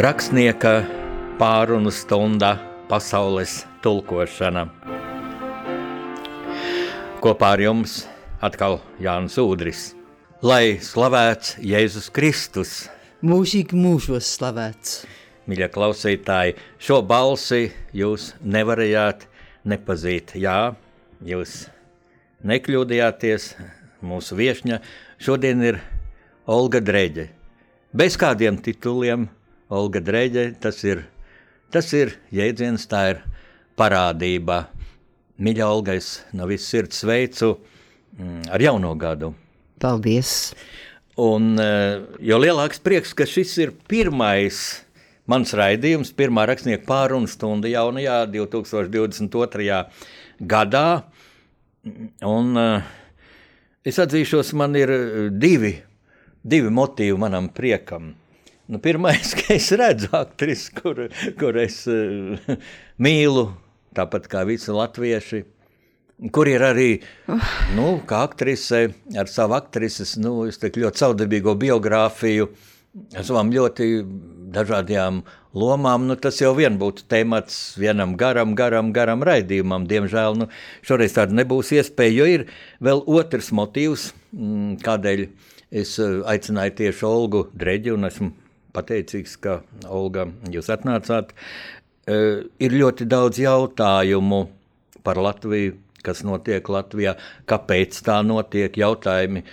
Rakstnieka pārunu stunda pasaules tulkošana. Kopā ar jums atkal Jānis Udris. Lai slavēts Jēzus Kristus! Mūžīgi mūžos slavēts! Mīļie klausītāji, šo balsi jūs nevarējāt nepazīt. Jā, jūs nekļūdījāties. Mūsu viesņa šodien ir Olga Dreģe. Bez kādiem tituliem Olga Dreģe tas ir, tas ir jēdziens, tā ir parādība. Mīļa Olga, es no visas sirds sveicu mm, ar jauno gadu. Paldies! Un, eh, jo lielāks prieks, ka šis ir pirmais mans raidījums, pirmā rakstnieka pārunu stunda jaunajā 2022. gadā. Un, uh, es atzīšos, man ir divi, divi motīvi manam priekam. Nu, pirmais, ka es redzu aktrisi, kur, kur es uh, mīlu, tāpat kā visi latvieši, kur ir arī nu, aktrise ar savu aktrises nu, ļoti savdabīgo biogrāfiju, savām ļoti dažādām lomām, nu, tas jau vien būtu temats vienam garam, garam, garam raidījumam. Diemžēl nu, šoreiz tāda nebūs iespēja, jo ir vēl otrs motīvs, mm, kādēļ es eh, aicināju tieši Olgu Dreģi, un esmu pateicīgs, ka Olga jūs atnācāt. Uh, ir ļoti daudz jautājumu par Latviju, kas notiek Latvijā, kāpēc tā notiek, jautājumi,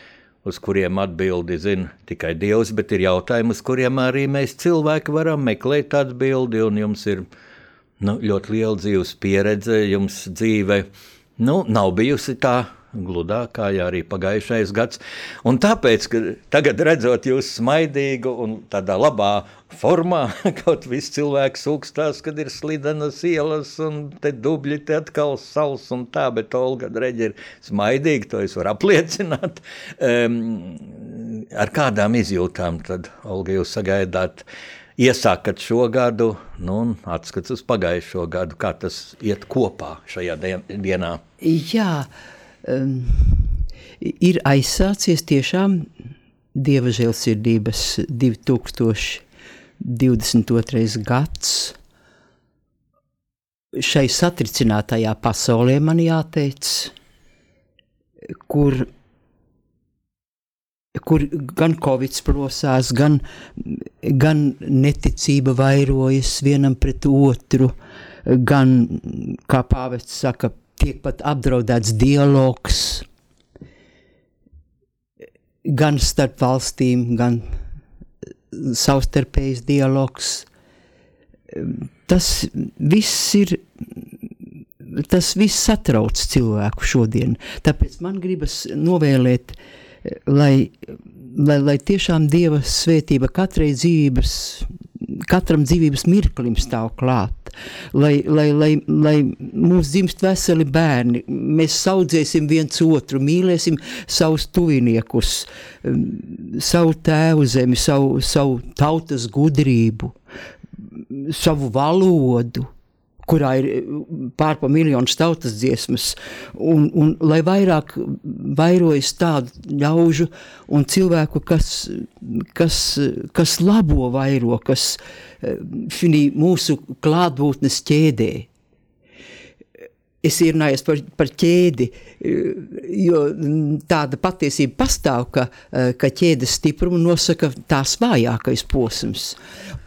uz kuriem atbildi zina tikai Dievs, bet ir jautājumi, uz kuriem arī mēs cilvēki varam meklēt atbildi, un jums ir nu, ļoti liela dzīves pieredze, jums dzīve nu, nav bijusi tā gludākā, ja arī pagājušais gads. Un tāpēc, ka tagad redzot jūs smaidīgu un tādā labā formā, kaut viss cilvēks sūkstās, kad ir slidenas ielas un te dubļi, te atkal sals un tā, bet Olga Dreģi ir smaidīga, to es varu apliecināt. Um, ar kādām izjūtām tad, Olga, jūs sagaidāt iesākat šo gadu, nu, un atskats uz pagājušo gadu, kā tas iet kopā šajā dienā? Jā, um, ir aizsācies tiešām Dieva žēlsirdības 2022. gads. Šai satricinātajā pasaulē man jāteic, kur, kur gan covid plosās, gan, gan neticība vairojas vienam pret otru, gan, kā pāvests saka, tiek pat apdraudēts dialogs gan starp valstīm, gan savstarpējs dialogs. Tas viss ir. Tas viss satrauc cilvēku šodien. Tāpēc man gribas novēlēt, lai, lai, lai tiešām Dieva svētība katrai dzīvības katram dzīvības mirklim stāv klāt, lai, lai, lai, lai mums dzimst veseli bērni, mēs audzēsim viens otru, mīlēsim savus tuviniekus, um, savu tēvu zemi, savu, savu tautas gudrību, savu valodu kurā ir pārpa miljonus tautas dziesmas, un, un lai vairāk vairojas tādu ļaužu un cilvēku, kas, kas, kas labo vairo, kas šī mūsu klātbūtnes ķēdē es ierunājos par, par ķēdi, jo tāda patiesība pastāv, ka, ka ķēdes stiprumu nosaka tās vājākais posms.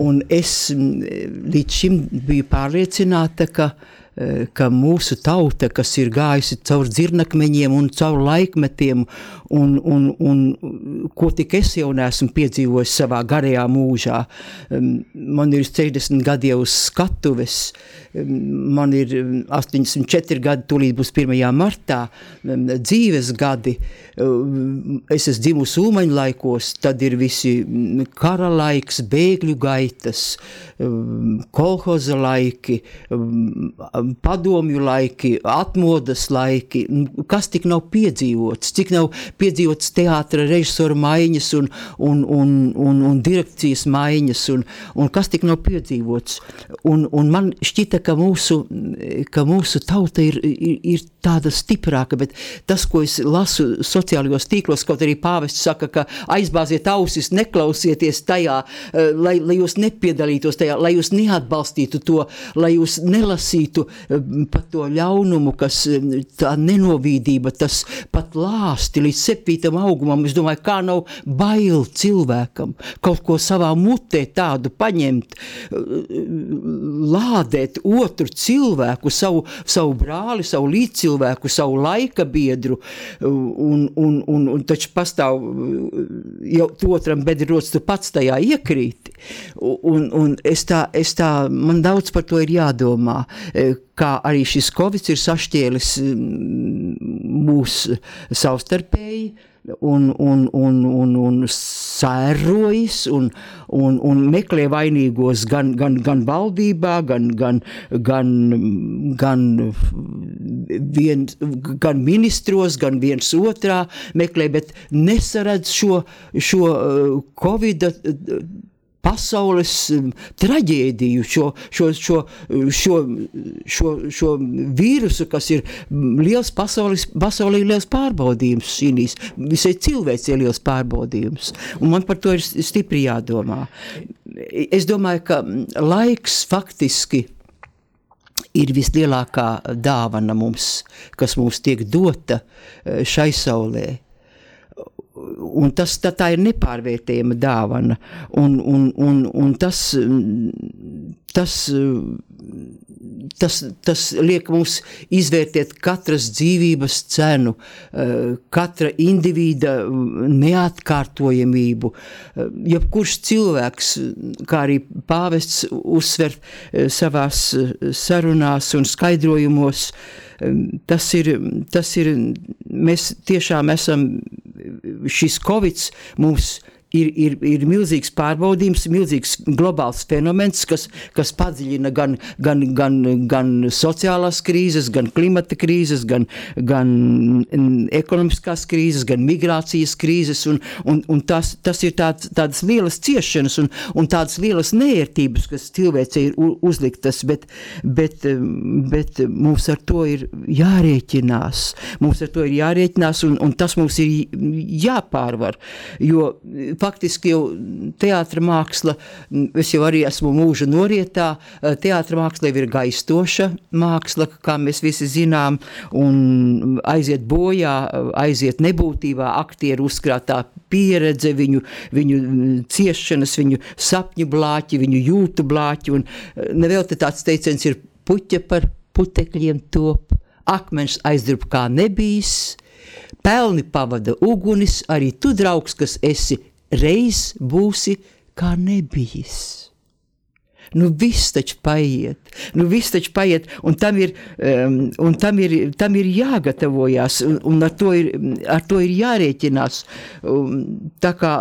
Un es līdz šim biju pārliecināta, ka uh, Eh, ka mūsu tauta, kas ir gājusi cauri dzirnakmeņiem un cauri laikmetiem, un, un, un ko tik es jau neesmu piedzīvojis savā garajā mūžā. Man ir 60 gadi jau uz skatuves, man ir 84 gadi, tūlīt būs 1. martā, dzīves gadi. Es esmu dzimusi ūmaņu laikos, tad ir visi kara laiks, bēgļu gaitas, kolhoza laiki, padomju laiki, atmodas laiki, kas tik nav piedzīvots, cik nav piedzīvots teātra režisora maiņas un, un, un, un, un direkcijas maiņas, un, un kas tik nav piedzīvots. Un, un man šķita, ka mūsu, ka mūsu tauta ir, ir, ir tāda stiprāka, bet tas, ko es lasu sociālajos tīklos, kaut arī pāvests saka, ka aizbāziet ausis, neklausieties tajā, eh, lai, lai jūs nepiedalītos tajā, lai jūs neatbalstītu to, lai jūs nelasītu par to ļaunumu, kas eh, tā nenovīdība, tas pat lāsti līdz septītam augumam. Es domāju, kā nav bail cilvēkam kaut ko savā mutē tādu paņemt, lādēt otru cilvēku, savu, savu brāli, savu līdzcilvēku, cilvēku, savu laika biedru, un, un, un, un taču pastāv jau otram bedros, tu pats tajā iekrīti. Un, un es tā, es tā, man daudz par to ir jādomā, kā arī šis Covid ir sašķēlis mūs savstarpēji, un, un, un, un, un sērojas un, un, un meklē vainīgos gan, gan, gan valdībā, gan, gan, gan, gan, vien, gan ministros, gan viens otrā meklē, bet nesaredz šo, šo uh, Covid pasaules um, traģēdiju, šo, šo, šo, šo, šo, šo vīrusu, kas ir liels pasaules, pasaulē liels pārbaudījums šīs, visai cilvēcei liels pārbaudījums. Un man par to ir stipri jādomā. Es domāju, ka laiks faktiski ir vislielākā dāvana mums, kas mums tiek dota eh, šai saulē un tas, tā, tā ir nepārvērtējama dāvana. Un, un, un, un tas, tas, tas, tas liek mums izvērtēt katras dzīvības cenu, katra individa neatkārtojamību. Jebkurš cilvēks, kā arī pāvests uzsver savās sarunās un skaidrojumos, tas ir, tas ir, mēs tiešām esam šis Covid mums ir, ir, ir milzīgs pārbaudījums, milzīgs globāls fenomens, kas, kas padziļina gan, gan, gan, gan sociālās krīzes, gan klimata krīzes, gan, gan ekonomiskās krīzes, gan migrācijas krīzes. Un, un, un tas, tas ir tāds, tādas lielas ciešanas un, un tādas lielas nērtības, kas cilvēcei ir uzliktas, bet, bet, bet mums ar to ir jārēķinās. Mums ar to ir jārēķinās un, un tas mums ir jāpārvar, jo faktiski jau teātris māksla, es jau arī esmu mūža norietā, teātris māksla ir gaistoša māksla, kā mēs visi zinām, un aiziet bojā, aiziet nebūtībā, aktieru uzkrātā pieredze, viņu, viņu ciešanas, viņu sapņu blāķi, viņu jūtu blāķi, un nevēl te tāds teiciens ir puķa par putekļiem top, akmens aizdrup kā nebijis, pelni pavada ugunis, arī tu, draugs, kas esi reiz būsi kā nebijis. Nu, viss taču paiet, nu, viss taču paiet, un tam ir, um, tam ir, tam ir jāgatavojas, un, un ar, to ir, ar to ir jārēķinās. Um, tā kā,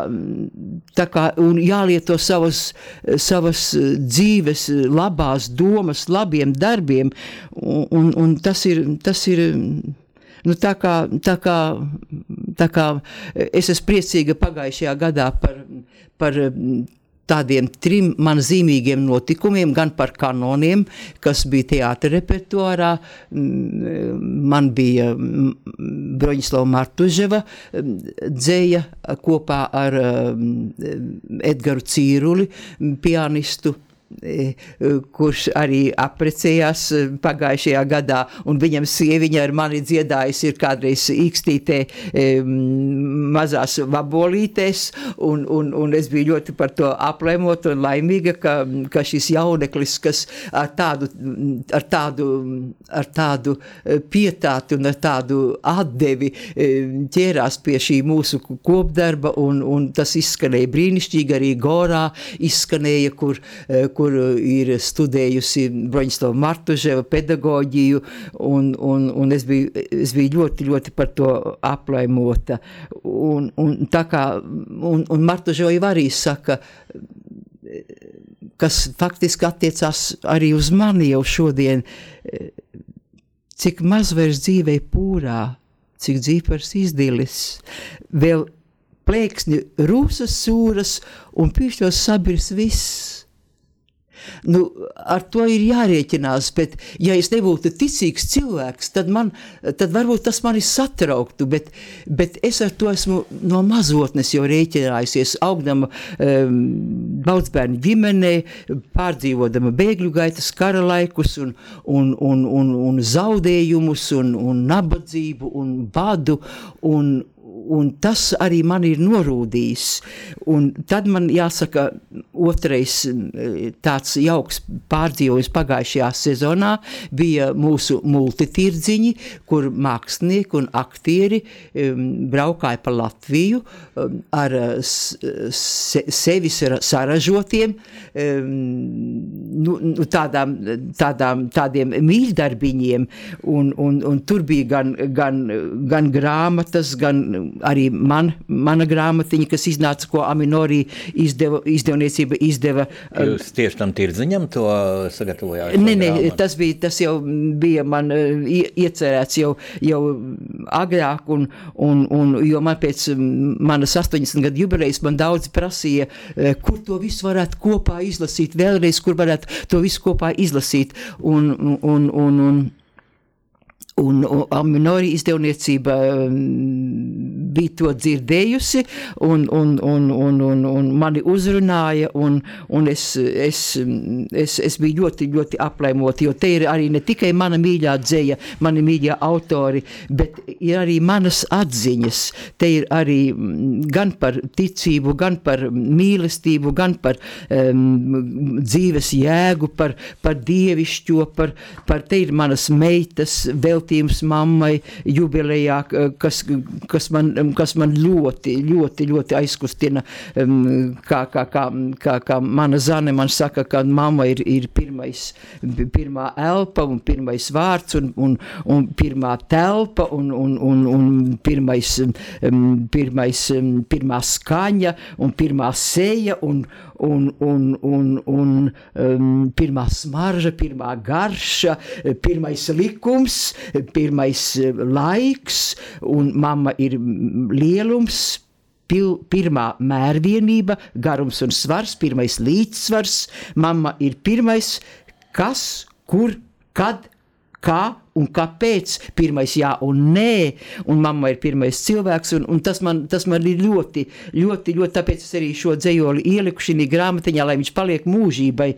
tā kā, un jālieto savas, savas dzīves, labās domas, labiem darbiem, un, un, un tas ir. Tas ir Nu, tā, kā, tā, kā, tā kā es esmu priecīga pagājušajā gadā par, par tādiem trim man zīmīgiem notikumiem, gan par kanoniem, kas bija teātra repertuārā. Man bija Broņislava Martuževa dzēja kopā ar Edgaru Cīruli, pianistu E, kurš arī apprecējās e, pagājušajā gadā, un viņam sieviņa ar mani dziedājusi ir kādreiz īkstītē e, mazās vabolītēs, un, un, un es biju ļoti par to aplēmot un laimīga, ka, ka šis jauneklis, kas ar tādu, ar tādu, ar tādu pietāti un ar tādu atdevi ķērās pie šī mūsu kopdarba, un, un tas izskanēja brīnišķīgi, arī Gorā izskanēja, kur, kur ir studējusi Broņslava Martuževa pedagoģiju, un, un, un es, biju, es biju ļoti, ļoti par to aplaimota. Un, un tā kā, un, un Martuževa jau arī saka, kas faktiski attiecās arī uz mani jau šodien, cik maz vairs dzīvē pūrā, cik dzīvars izdilis, vēl plēksni rūsas sūras un pīšos sabirs viss. Nu, ar to ir jārēķinās, bet, ja es nebūtu ticīgs cilvēks, tad, man, tad varbūt tas mani satrauktu. Bet, bet es ar to esmu no mazotnes jau rēķinājusies, augdama um, daudzbērnu ģimenē, pārdzīvodama bēgļu gaitas, kara laikus, un, un, un, un, un zaudējumus, un, un nabadzību, un badu. Un, un tas arī man ir norūdījis. Un tad man jāsaka, otrais tāds jauks pārdzīvojums pagājušajā sezonā bija mūsu multitirdziņi, kur mākslinieki un aktieri um, braukāja pa Latviju um, ar se, sevis saražotiem um, nu, tādām, tādām, tādiem mīļdarbiņiem, un, un, un tur bija gan, gan, gan grāmatas, gan arī man, mana grāmatiņa, kas iznāca, ko Aminorī izdeva, izdevniecība izdeva. Um, Jūs tieši tam tirdziņam to sagatavojāt? Nē, nē, tas bija, tas jau bija man uh, iecerēts jau, jau agrāk, un, un, un jo man pēc manas 80 gadu jubilejas man daudz prasīja, uh, kur to visu varētu kopā izlasīt, vēlreiz, kur varētu to visu kopā izlasīt, un, un, un, un, un Un, un minori izdevniecība bija to dzirdējusi, un, un, un, un, un, un mani uzrunāja, un, un es, es, es, es biju ļoti, ļoti aplaimota, jo te ir arī ne tikai mana mīļā dzēja, mani mīļā autori, bet ir arī manas atziņas. Te ir arī gan par ticību, gan par mīlestību, gan par um, dzīves jēgu, par, par dievišķo, par, par te ir manas meitas veltījums mammai jubilejā, kas, kas, man, kas man ļoti, ļoti, ļoti aizkustina. Kā, kā, kā, kā, kā mana zane man saka, ka mamma ir, ir pirmais, pirmā elpa un pirmais vārds un, un, un pirmā telpa un, un, un, un pirmais, pirmais, pirmā skaņa un pirmā seja un, un, un, un, un um, pirmā smarža, pirmā garša, pirmais likums, pirmais laiks, un mamma ir lielums. Pil, pirmā mērvienība, garums un svars, pirmais līdzsvars. Mamma ir pirmais, kas, kur, kad, kā un kāpēc. Pirmais jā un nē, un mamma ir pirmais cilvēks, un, un tas, man, tas man ir ļoti, ļoti, ļoti, tāpēc es arī šo dzējoli ieliku šī grāmatiņā, lai viņš paliek mūžībai,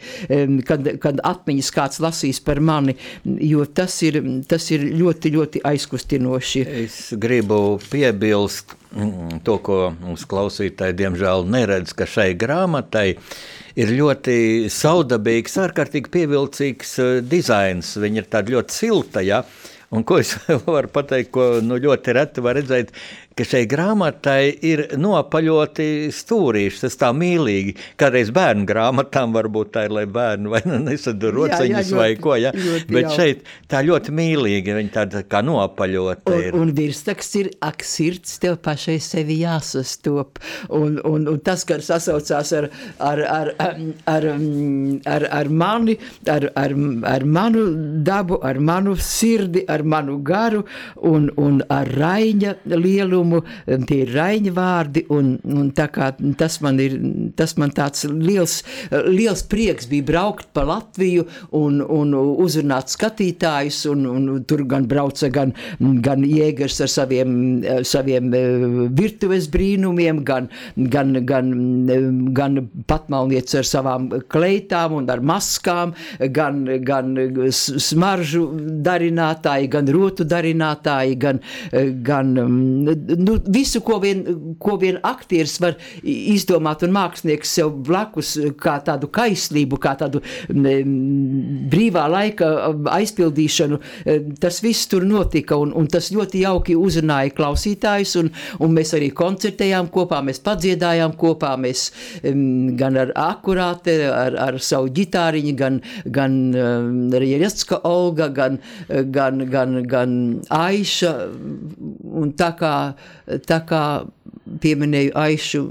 kad, kad atmiņas kāds lasīs par mani, jo tas ir, tas ir ļoti, ļoti aizkustinoši. Es gribu piebilst to, ko mūsu klausītāji diemžēl neredz, ka šai grāmatai ir ļoti saudabīgs, ārkārtīgi pievilcīgs uh, dizains. Viņa ir tāda ļoti silta. Ja? Un ko es varu pateikt, ko nu, ļoti reti var redzēt, ka šai grāmatai ir nopaļoti stūrīši. Tas tā mīlīgi. Kādreiz bērnu grāmatām varbūt tā ir, lai bērni vai nu nesadur rociņus vai ko. Ja? Bet jau. šeit tā ļoti mīlīgi, viņi tāda kā nopaļota ir. Un, un virstaksts ir, ak, sirds tev pašai sevi jāsastop. Un, un, un tas, kas sasaucās ar, ar, ar, ar, ar, ar mani, ar, ar, ar manu dabu, ar manu sirdi, ar manu garu un, un ar Raiņa lielu dzimumu, tie ir raiņa vārdi, un, un tas, man ir, tas man tāds liels, liels prieks bija braukt pa Latviju un, un uzrunāt skatītājus, un, un tur gan brauca gan, gan jēgers ar saviem, saviem e, virtuves brīnumiem, gan, gan, gan, gan patmalniec ar savām kleitām un ar maskām, gan, gan smaržu darinātāji, gan rotu darinātāji, gan, gan nu, visu, ko vien, ko vien aktieris var izdomāt, un mākslinieks sev blakus, kā tādu kaislību, kā tādu brīvā laika aizpildīšanu, tas viss tur notika, un, un tas ļoti jauki uzrunāja klausītājus, un, un mēs arī koncertējām kopā, mēs padziedājām kopā, mēs gan ar akurāte, ar, ar savu ģitāriņu, gan, gan Rierecka Olga, gan, gan, gan, gan Aiša, un tā kā tā kā pieminēju Aišu,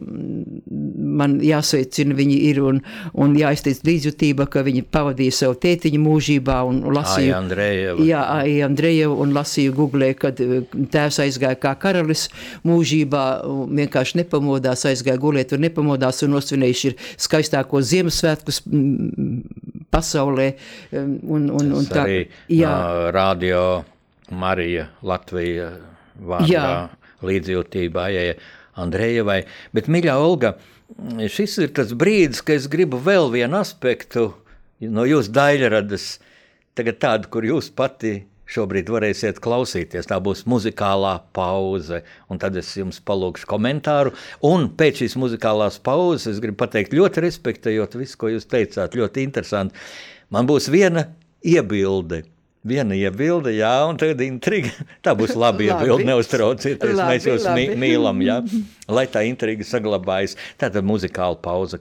man jāsveicina viņi ir un, un jāizteic līdzjūtība, ka viņi pavadīja savu tētiņu mūžībā un lasīju. Aija Andrejeva. Jā, Aija Andrejeva un lasīju Google, kad eh, tēvs aizgāja kā karalis mūžībā, vienkārši nepamodās, aizgāja gulēt un nepamodās un nosvinējuši ir skaistāko Ziemassvētkus pasaulē. Un, un, un tā, arī, jā. Radio Marija Latvija vārdā līdzjūtībā Aijai Andrejevai. Bet, mīļā Olga, šis ir tas brīdis, kad es gribu vēl vienu aspektu no jūsu daļradas, tagad tādu, kur jūs pati šobrīd varēsiet klausīties. Tā būs muzikālā pauze, un tad es jums palūgšu komentāru. Un pēc šīs muzikālās pauzes es gribu pateikt, ļoti respektējot visu, ko jūs teicāt, ļoti interesanti. Man būs viena iebilde. Viena iebilde, jā, un tagad intriga. Tā būs laba iebilde, neuztraucieties. Labi, mēs jūs labi. mīlam, jā, lai tā intriga saglabājas. Tātad muzikāla pauze,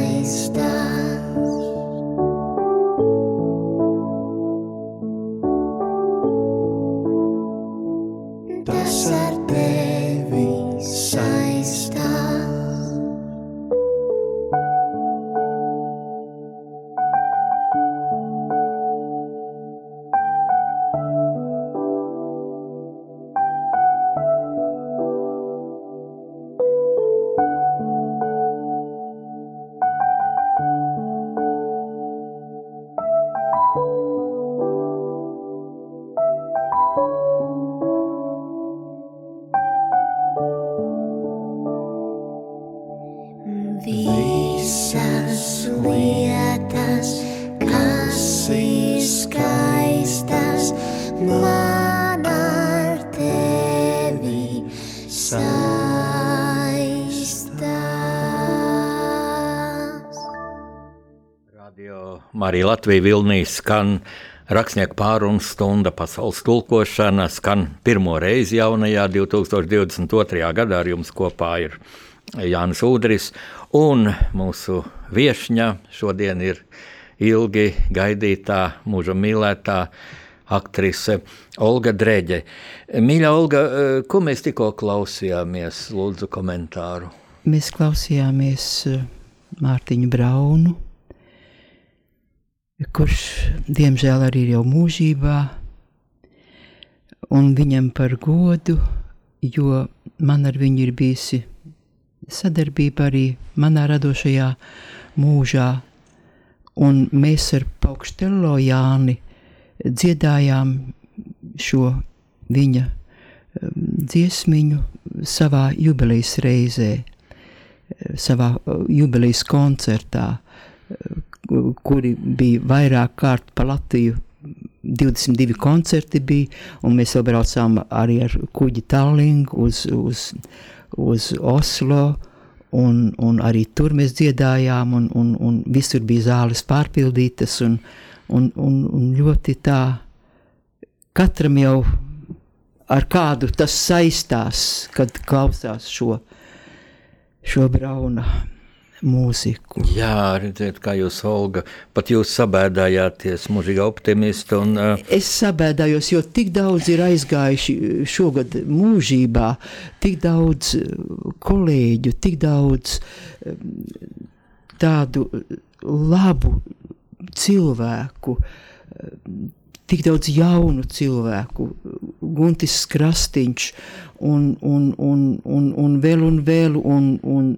Latvija Vilnī skan rakstnieku pārunu stunda pasaules tulkošana, skan pirmo reizi jaunajā 2022. gadā. Ar jums kopā ir Jānis Udris un mūsu viesņa šodien ir ilgi gaidītā, mūža mīlētā aktrise Olga Dreģe. Mīļā Olga, ko mēs tikko klausījāmies? Lūdzu, komentāru. Mēs klausījāmies Mārtiņu Braunu, kurš diemžēl arī ir jau mūžībā, un viņam par godu, jo man ar viņu ir bijusi sadarbība arī manā radošajā mūžā, un mēs ar Paukštello Jāni dziedājām šo viņa um, dziesmiņu savā jubilejas reizē, savā uh, jubilejas koncertā, uh, kuri bija vairāk kārt pa Latviju. 22 koncerti bija, un mēs vēl braucām arī ar kuģi Tallingu uz, uz, uz Oslo, un, un arī tur mēs dziedājām, un, un, un visur bija zāles pārpildītas, un, un, un, un ļoti tā, katram jau ar kādu tas saistās, kad klausās šo, šo brauna mūziku. Jā, redziet, kā jūs, Olga, pat jūs sabēdājāties, mūžīga optimista. Un, uh... Es sabēdājos, jo tik daudz ir aizgājuši šogad mūžībā, tik daudz kolēģu, tik daudz tādu labu cilvēku, tik daudz jaunu cilvēku, Guntis Krastīņš un, un, un, un, un vēl un vēl. Un, un,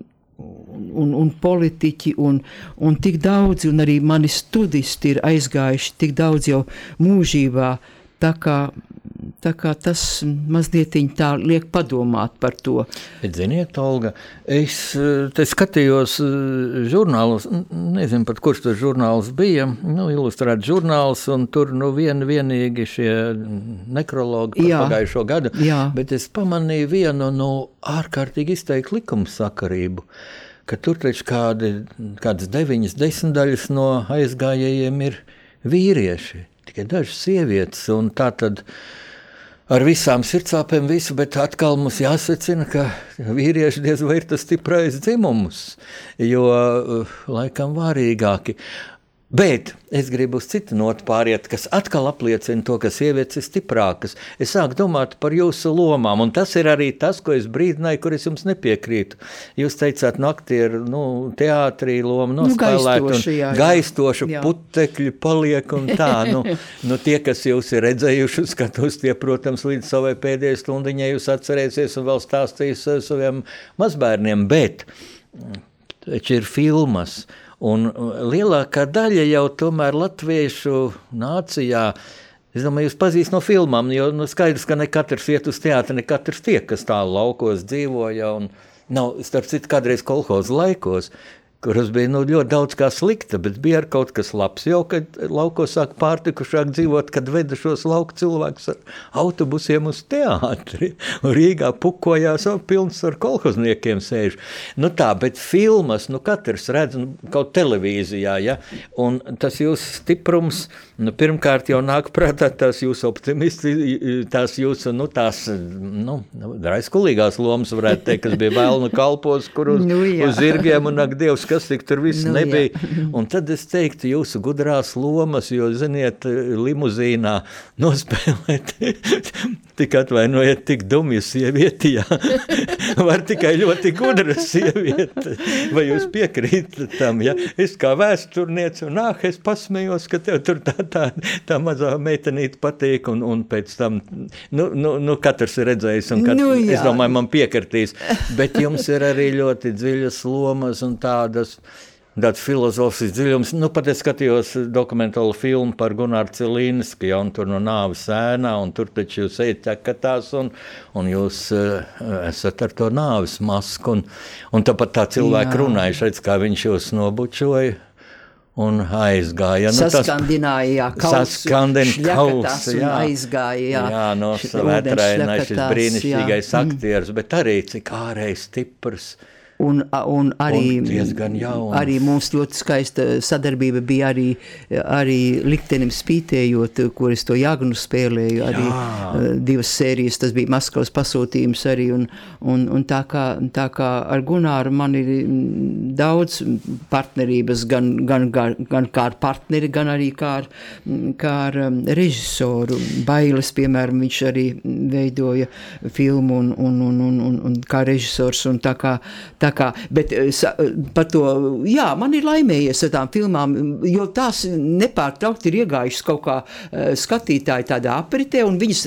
un, un politiķi, un, un tik daudzi, un arī mani studisti ir aizgājuši tik daudz jau mūžībā. Tā kā, tas mazliet tā liek padomāt par to. Bet, ziniet, Olga, es te skatījos žurnālus, nezinu pat kurš tas žurnāls bija, nu, ilustrēts žurnāls, un tur nu vien, vienīgi šie nekrologi par pagājušo gadu, jā. bet es pamanīju vienu nu, ārkārtīgi izteiktu likumsakarību ka tur taču kādi, kādas deviņas desmitaļas no aizgājējiem ir vīrieši, tikai dažas sievietes. Tā tad ar visām sirdsāpēm visu, bet atkal mums jāsacina, ka vīrieši diez vai ir tas stiprais dzimums, jo laikam vārīgāki. Bet es gribu uz citu notu pāriet, kas atkal apliecina to, ka sievietes ir stiprākas. Es sāku domāt par jūsu lomām, un tas ir arī tas, ko es brīdināju, kur es jums nepiekrītu. Jūs teicāt, no aktieru nu, teātrī loma nospēlēt, nu, gaistoši, jā, jā. gaistoši jā. putekļi paliek un tā. Nu, nu, tie, kas jūs ir redzējuši, skatos tie, protams, līdz savai pēdējai stundiņai jūs atcerēsies un vēl stāstīs saviem mazbērniem, bet taču ir filmas, uh, Un uh, lielākā daļa jau tomēr latviešu nācijā. Es domāju, jūs pazīstat no filmām, jo nu, skaidrs, ka ne katrs iet uz teātri, ne katrs tiek, kas tālu laukos dzīvoja. Nav, starp citu, kādreiz kolhoza laikos kuras bija nu, ļoti daudz kā slikta, bet bija arī kaut kas labs. Jau kad laukos sāk pārtikušāk dzīvot, kad veda šos lauku cilvēkus ar autobusiem uz teātri. Rīgā pukojās jau pilns ar kolhozniekiem sēž. Nu tā, bet filmas, nu katrs redz nu, kaut televīzijā, ja? un tas jūsu stiprums, nu pirmkārt jau nāk prātā tās jūsu optimisti, tās jūsu, nu tās, nu, raiskulīgās lomas varētu teikt, kas bija vēlnu kalpos, kur uz, nu, jā. uz zirgiem un ak Dievs, kas tik tur viss nu, nebija. Jā. Un tad es teiktu, jūsu gudrās lomas, jo, ziniet, limuzīnā nospēlēt, tik atvainojiet, tik dumja sievieti, jā. Var tikai ļoti gudra sieviete. Vai jūs piekrītat tam, ja? Es kā vēsturniece, un nāk, es pasmējos, ka tev tur tā, tā, tā mazā meitenīte patīk, un, un pēc tam, nu, nu, nu katrs ir redzējis, un katrs, nu, jā. es domāju, man piekritīs. Bet jums ir arī ļoti dziļas lomas un tāda tas tāds filozofisks dziļums. Nu, pat es skatījos dokumentālu filmu par Gunāru Cilīnsku, jau tur no nāves sēnā, un tur taču jūs ejat tekatās, un, un jūs uh, esat ar to nāves masku, un, un tāpat tā cilvēki runāja, šeit, kā viņš jūs nobučoja. Un aizgāja. Nu, saskandināja, jā, kausu, jā, aizgāja, jā. Jā, no svētrainā šis brīnišķīgais jā. aktieris, bet arī cik ārēji stiprs. Un, un arī, arī mums ļoti skaista sadarbība bija arī, arī liktenim spītējot, kur es to jāgnu spēlēju. Arī Jā. uh, divas sērijas, tas bija Maskavas pasūtījums arī. Un, un, un tā, kā, tā kā ar Gunāru man ir mm, daudz partnerības, gan, gan, gan, gan kā ar partneri, gan arī kā ar, mm, kā ar um, režisoru. Bailes, piemēram, viņš arī veidoja filmu un, un, un, un, un, un kā režisors. Un tā kā, tā kā, bet eh, sa, par to, jā, man ir laimējies ar tām filmām, jo tās nepārtraukti ir iegājušas kaut kā eh, skatītāji tādā apritē, un viņas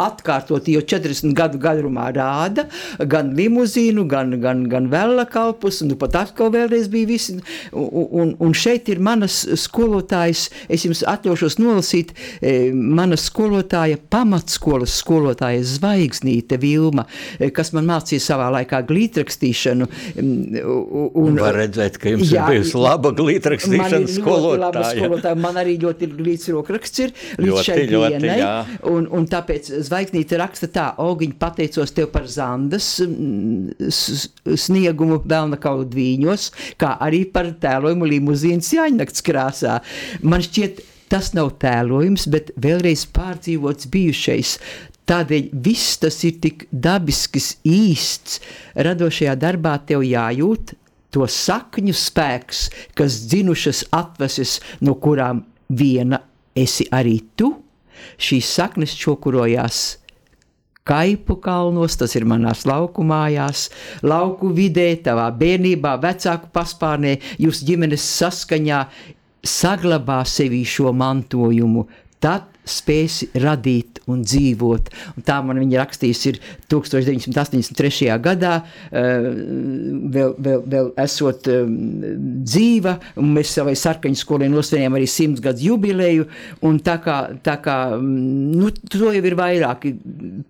atkārtot jau 40 gadu garumā rāda, gan limuzīnu, gan, gan, gan vēla kalpus, un nu pat atkal vēlreiz bija visi, un, un, un šeit ir manas skolotājas, es jums atļaušos nolasīt, eh, mana skolotāja, pamatskolas skolotāja Zvaigznīte Vilma, eh, kas man mācīja savā laikā glītrakstīšanu. Mm, un- var redzēt, ka jums Jā, ir bijusi laba ļoti laba skolotāja. skolotāja. Man arī ļoti ir glīts rokraksts ir līdz Ļoti, šai ļoti, dienai. jā. Un, un tāpēc Zvaigznīte raksta tā, Olgiņ, pateicos tev par Zandas mm, sniegumu Belnakau dvīņos, kā arī par tēlojumu limuzīnas Jāņnakts krāsā. Man šķiet, tas nav tēlojums, bet vēlreiz pārdzīvots bijušais. Tādēļ viss tas ir tik dabisks, īsts. Radošajā darbā tev jājūt to sakņu spēks, kas dzinušas atveses, no kurām viena esi arī tu. Šīs saknes čokurojās Kaipu kalnos, tas ir manās lauku mājās, lauku vidē, tavā bērnībā, vecāku paspārnē, jūsu ģimenes saskaņā saglabā sevī šo mantojumu. Tad spēsi radīt un dzīvot. Un tā man viņa rakstījis ir 1983. gadā, eh, vēl, vēl, vēl esot eh, dzīva, un mēs savai sarkaņu skolai nosvinējām arī simts gadu jubileju, un tā kā, tā kā mm, nu, to jau ir vairāki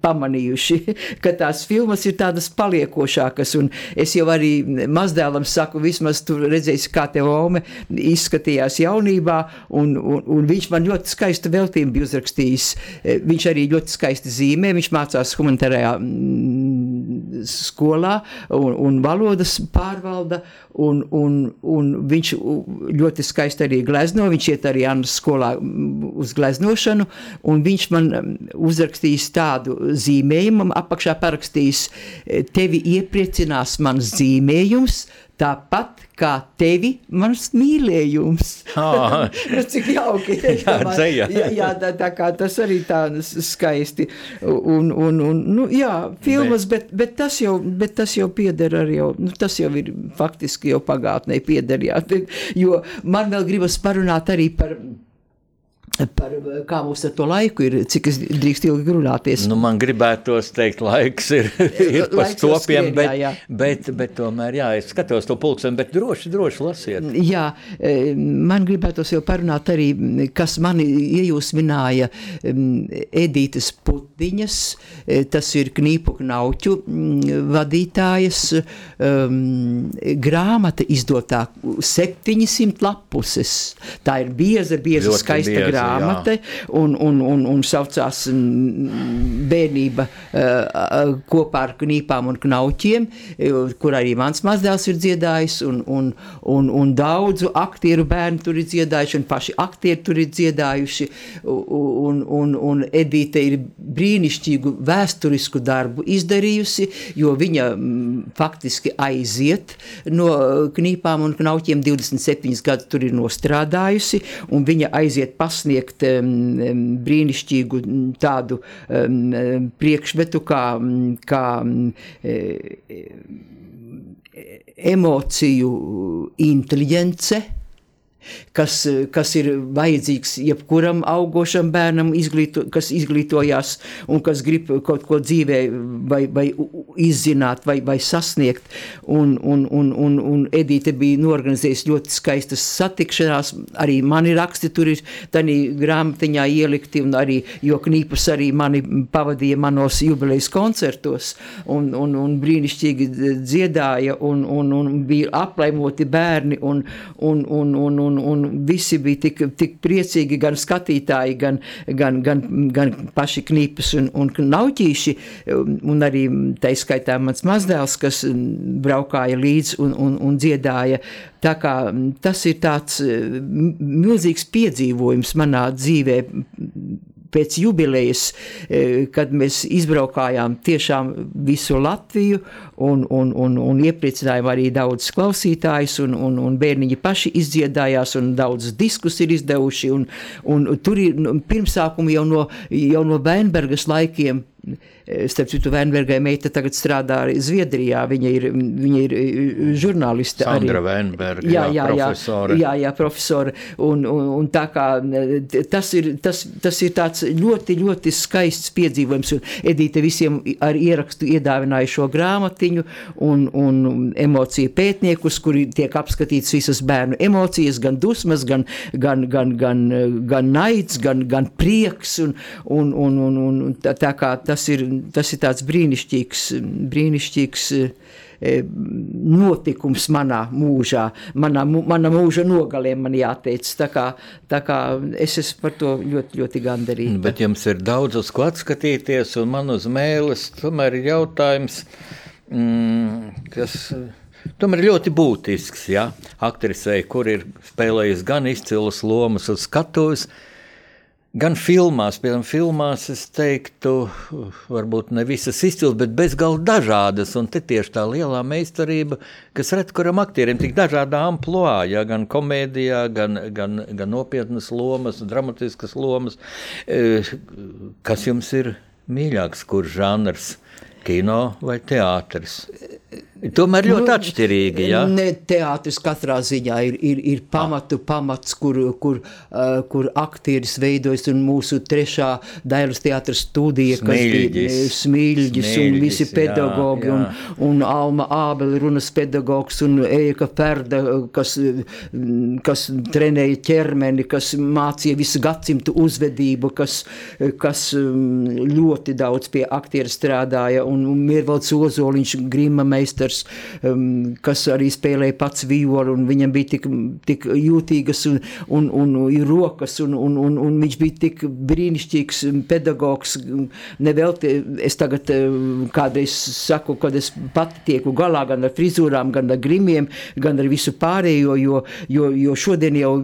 pamanījuši, ka tās filmas ir tādas paliekošākas, un es jau arī mazdēlam saku, vismaz tu redzēsi, kā te Ome izskatījās jaunībā, un, un, un viņš man ļoti skaistu veltījumu bija uzrakstījis. Eh, Viņš arī ļoti skaisti zīmē, viņš mācās humanitārajā mm, skolā un, un valodas pārvalda, un, un, un viņš ļoti skaisti arī glezno, viņš iet arī Annas skolā mm, uz gleznošanu, un viņš man mm, uzrakstījis tādu zīmējumu, apakšā parakstījis, tevi iepriecinās mans zīmējums, tāpat kā tevi mans mīlējums. Nu, Cik jauki. Jā, jā, jā tā, tā kā tas arī tā skaisti. Un, un, un, nu, jā, filmas, bet, bet, tas jau, bet tas jau pieder arī, jau, nu, tas jau ir faktiski jau pagātnē pieder, jā. Jo man vēl gribas parunāt arī par, par kā mums ar to laiku ir, cik es drīkst ilgi runāties. Nu, man gribētos teikt, laiks ir, ir pa stopiem, bet, jā, bet, bet tomēr, jā, es skatos to pulksteni, bet droši, droši lasiet. Jā, eh, man gribētos jau parunāt arī, kas mani iejūsmināja mm, Edītas Putdiņas, eh, tas ir Knīpu Knauķu mm, vadītājas um, grāmata izdotā 700 lapuses. Tā ir bieza, bieza, Ļoti skaista bieza, grāmata un, un, un, un saucās bērnība kopā ar knīpām un knauķiem, kur arī mans mazdēls ir dziedājis, un, un, un, un daudzu aktieru bērnu tur ir dziedājuši, un paši aktieri tur ir dziedājuši, un, un, un Edīte ir brīnišķīgu vēsturisku darbu izdarījusi, jo viņa faktiski aiziet no knīpām un knauķiem 27 gadus tur ir nostrādājusi, un viņa aiziet pasniegt um, brīnišķīgu tādu priekšmetu kā, kā um, e, emociju inteliģence. Kas, kas ir vajadzīgs jebkuram augošam bērnam, izglīto, kas izglītojās un kas grib kaut ko dzīvē vai, vai izzināt vai, vai sasniegt. Un, un, un, un, un Edīte bija norganizējusi ļoti skaistas satikšanās, arī mani raksti tur ir tādā grāmatiņā ielikti, un arī, jo knīpus arī mani pavadīja manos jubilejas koncertos, un, un, un brīnišķīgi dziedāja, un, un, un bija aplaimoti bērni, un, un, un, un, un, un, visi bija tik, tik priecīgi, gan skatītāji, gan, gan, gan, gan paši knīpes un, un nauķīši, un arī tā izskaitā mans mazdēls, kas braukāja līdzi un, un, un dziedāja. Tā kā tas ir tāds milzīgs piedzīvojums manā dzīvē pēc jubilejas, e, kad mēs izbraukājām tiešām visu Latviju un, un, un, un iepriecinājām arī daudz klausītājus, un, un, un bērniņi paši izdziedājās, un daudz diskus ir izdevuši, un, un tur ir nu, pirmsākumi jau no, jau no Bēnbergas laikiem Starp citu, Vēnbergai meita tagad strādā arī Zviedrijā. Viņa ir, viņa ir eh, žurnāliste. Sandra. Vēnberga, jā, jā, jā, profesore. Jā, jā, profesore. Un, un, un tā kā tas ir, tas, tas ir tāds ļoti, ļoti skaists piedzīvojums. Un Edīte visiem ar ierakstu iedāvināja šo grāmatiņu un, un emociju pētniekus, kuri tiek apskatīts visas bērnu emocijas, gan dusmas, gan, gan, gan, gan, gan naids, gan, gan prieks. Un, un, un, un, un tā, tā kā tas ir, tas ir tāds brīnišķīgs, brīnišķīgs e, notikums manā mūžā, manā, manā mūža nogalē, man jāteic. Tā kā, tā kā es esmu par to ļoti, ļoti gandarīta. Bet jums ir daudz uz ko atskatīties, un man uz mēles tomēr ir jautājums, mm, kas. Tomēr ļoti būtisks, ja aktrisei, kur ir spēlējusi gan izcilas lomas uz skatuves, uh, Gan filmās, piemēram, filmās es teiktu, varbūt ne visas izcils, bet bezgalīgi dažādas. Un te tieši tā lielā meistarība, kas redz, kuram aktieriem tik dažādā amplitūdā, ja, gan komēdijā, gan, gan, gan nopietnas lomas, dramatiskas lomas. E, kas jums ir mīļāks, kurš žanrs? Kino vai teātris? Tomēr ļoti nu, atšķirīgi. Ja? Ne, teātris katrā ziņā ir, ir, ir pamatu pamats, kur, kur, uh, kur aktieris veidojas. Un mūsu trešā dailes teātris studija, smilģis, kas bija smilģis, smilģis un visi pedagogi. Jā, jā. Un, un Alma Ābeli runas pedagogs un Ejaka Ferda, kas, kas trenēja ķermeni, kas mācīja visu gadsimtu uzvedību, kas, kas ļoti daudz pie aktieru strādāja. Un, un Miervalds Ozoliņš, Grima meistars Rīgers, um, kas arī spēlēja pats violu, un viņam bija tik, tik jūtīgas un, un, un, un rokas, un, un, un, un viņš bija tik brīnišķīgs pedagogs. Nevelti es tagad um, kādreiz saku, kad es pati tieku galā gan ar frizūrām, gan ar grimiem, gan ar visu pārējo, jo, jo, jo šodien jau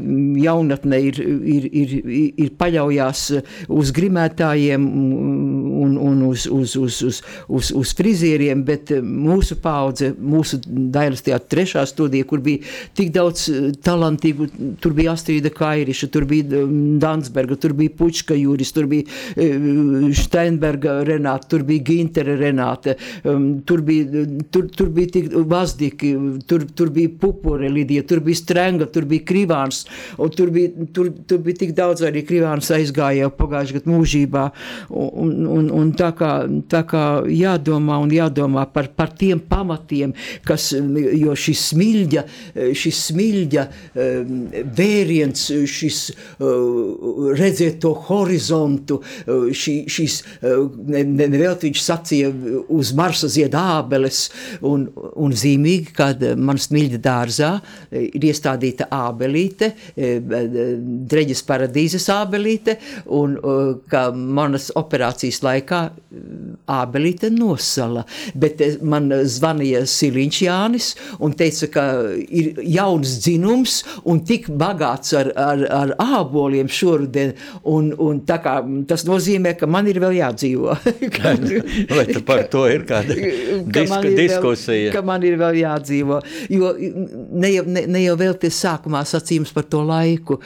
jaunatne ir, ir, ir, ir paļaujās uz grimētājiem un, un uz, uz, uz, uz, uz, uz frizieriem, bet mūsu paudze paudze, mūsu Dailas teātris trešā studija, kur bija tik daudz eh, talantīgu, tur bija Astrīda Kairiša, tur bija um, Dansberga, tur bija Pučka Jūris, tur bija Steinberga Renāta, tur bija Gintere Renāte, um, tur bija, tur, tur bija tik Vazdiki, tur, tur bija Pupure Lidija, tur bija Strenga, tur bija Krivāns, un tur bija, tur, tur bija tik daudz arī Krivāns aizgāja pagājušajā gadā mūžībā, un, un, un tā kā, tā kā jādomā un jādomā par, par tiem pamatiem, pamatiem, kas, jo šis smilģa, šis smilģa vēriens, šis redzēt to horizontu, šī, šīs, nevēlt viņš sacīja uz Marsa zied ābeles, un, un zīmīgi, kad man smilģa dārzā ir iestādīta ābelīte, dreģes paradīzes ābelīte, un ka manas operācijas laikā ābelīte nosala, bet man zvanīja zvanīja Siliņš Jānis un teica, ka ir jauns dzinums un tik bagāts ar, ar, ar āboliem šoruden, un, un kā tas nozīmē, ka man ir vēl jādzīvo. Vai tu par to ir kāda diska, ir diskusija? Vēl, ka man ir vēl jādzīvo, jo ne jau, ne, ne jau vēl tie sākumā sacījums par to laiku.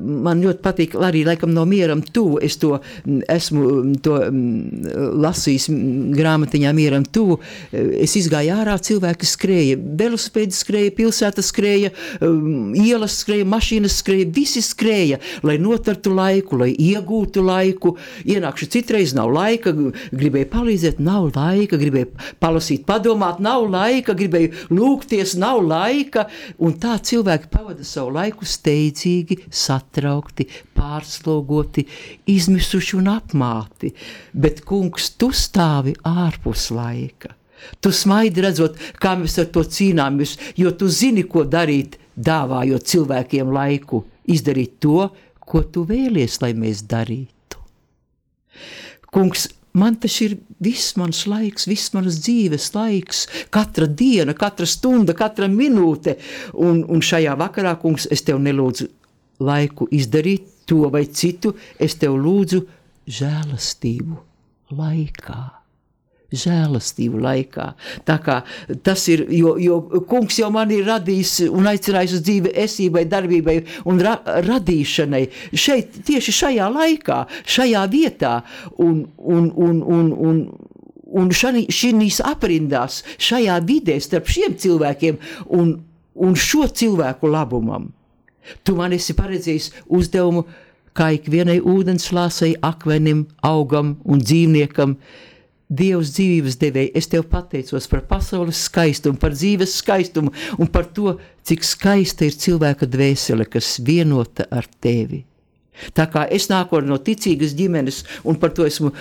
Man ļoti patīk, arī laikam no mieram tuvu, es to esmu to lasījis grāmatiņā mieram tuvu, es izgāju ārā, cilvēki skrēja, velosipēdi skrēja, pilsēta skrēja, um, ielas skrēja, mašīnas skrēja, visi skrēja, lai notartu laiku, lai iegūtu laiku. Ienākšu citreiz nav laika, gribēju palīdzēt, nav laika, gribēju palasīt, padomāt, nav laika, gribēju lūgties, nav laika. Un tā cilvēki pavada savu laiku steidzīgi, satraukti, pārslogoti, izmisuši un apmāti. Bet, kungs, tu stāvi ārpus laika. Tu smaidi redzot, kā mēs ar to cīnāmies, jo tu zini, ko darīt dāvājot cilvēkiem laiku izdarīt to, ko tu vēlies, lai mēs darītu. Kungs, man tas ir viss mans laiks, viss manas dzīves laiks, katra diena, katra stunda, katra minūte. Un, un šajā vakarā, kungs, es tev nelūdzu laiku izdarīt to vai citu, es tev lūdzu žēlastību laikā žēlastību laikā. Tā kā tas ir, jo, jo kungs jau man ir radījis un aicinājis uz dzīvi, esībai, darbībai un ra radīšanai šeit, tieši šajā laikā, šajā vietā un, un, un, un, un Un šīs aprindās, šajā vidē, starp šiem cilvēkiem un, un šo cilvēku labumam, tu man esi paredzējis uzdevumu, kā ikvienai ūdenslāsai, akmenim, augam un dzīvniekam, Dievs dzīvības devēja, es tev pateicos par pasaules skaistumu, par dzīves skaistumu un par to, cik skaista ir cilvēka dvēsele, kas vienota ar tevi. Tā kā es nāku no ticīgas ģimenes, un par to esmu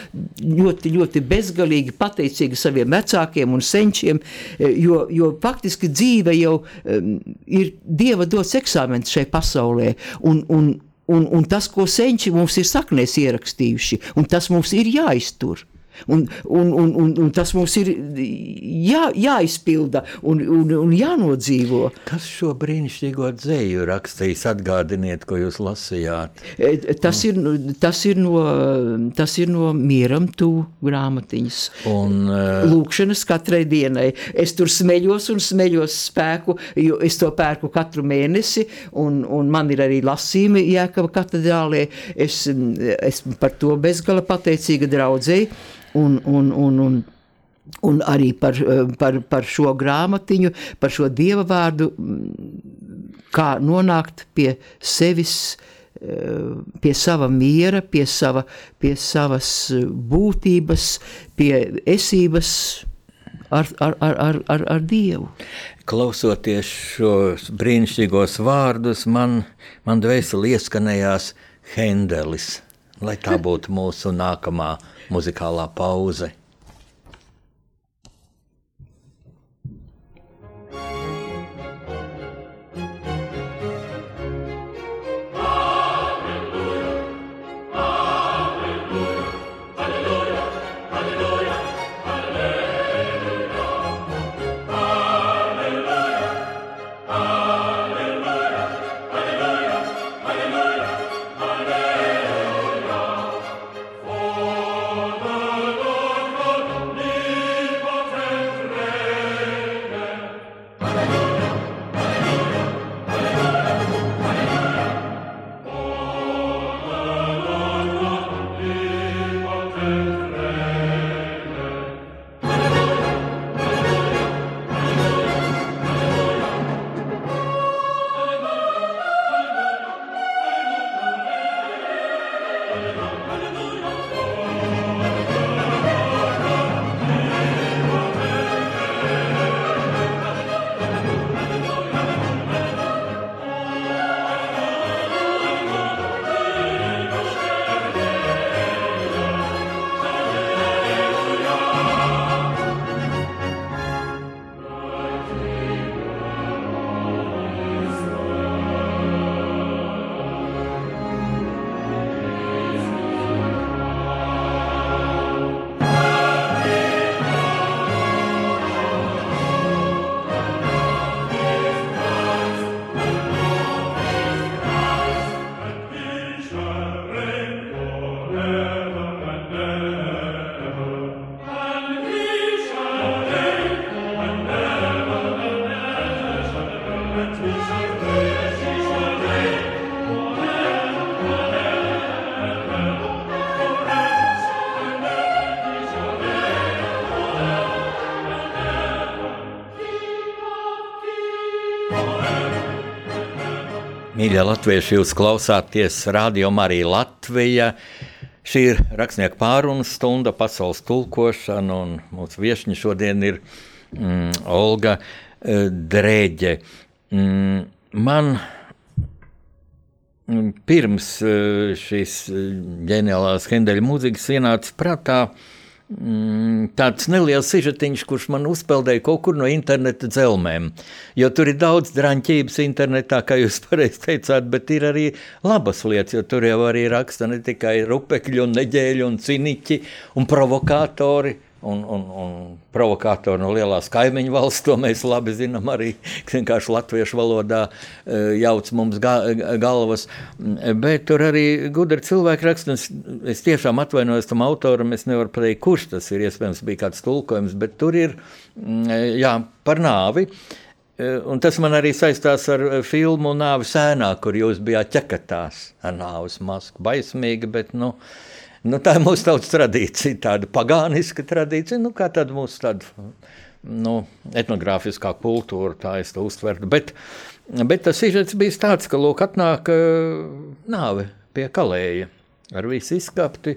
ļoti, ļoti bezgalīgi pateicīga saviem vecākiem un senčiem, jo, jo faktiski dzīve jau um, ir Dieva dots eksāmens šai pasaulē, un, un, un, un tas, ko senči mums ir saknēs ierakstījuši, un tas mums ir jāiztur. Un, un, un, un, un tas mums ir jā, jāizpilda un, un, un jānodzīvo. Kas šo brīnišķīgo dzēju rakstījis? Atgādiniet, ko jūs lasījāt. E, tas ir, tas ir, no, tas ir no mieram tuvu grāmatiņas. Un, uh, Lūkšanas katrai dienai. Es tur smeļos un smeļos spēku, jo es to pērku katru mēnesi, un, un man ir arī lasījumi Jēkaba katedrālē. Es esmu par to bezgala pateicīga draudzēji un, un, un, un Un arī par, par, par šo grāmatiņu, par šo dieva vārdu, kā nonākt pie sevis, pie sava miera, pie, sava, pie savas būtības, pie esības ar, ar, ar, ar, ar, ar Dievu. Klausoties šos brīnišķīgos vārdus, man, man dvēseli ieskanējās Hendelis, lai tā būtu mūsu nākamā muzikālā pauze. Mīļie latvieši, jūs klausāties Radio Marija Latvija. Šī ir rakstnieka pārunas stunda, pasaules tulkošana, un mūsu viesiņa šodien ir mm, Olga uh, Drēģe. Mm, man mm, pirms uh, šīs ģeniālās Hendeļa mūzikas ienāca prātā mm, tāds neliels sižetiņš, kurš man uzpeldēja kaut kur no interneta dzelmēm. Jo tur ir daudz drāmķības internetā, kā jūs pareizi teicāt, bet ir arī labas lietas, jo tur jau arī raksta ne tikai rupekļi un neģēļi un ciniķi un provokātori un, un, un provokātori no lielās kaimiņu valsts. To mēs labi zinām arī vienkārši latviešu valodā e, jauc mums ga, galvas. Bet tur arī gudri cilvēki raksta, es, es tiešām atvainojos tam autoram, es nevaru pateikt, kurš tas ir, iespējams bija kāds tulkojums, bet tur ir jā, par nāvi. E, un tas man arī saistās ar filmu Nāves ēnā, kur jūs bijāt ķekatās ar nāves masku. Baismīgi, bet nu, uh, Nu, tā ir mūsu tautas tradīcija, tāda pagāniska tradīcija, nu, kā tāda mūsu tāda, nu, etnogrāfiskā kultūra, tā es to uztvertu. Bet, bet tas izžets bija tāds, ka, lūk, atnāk nāve pie kalēja ar visu izskapti,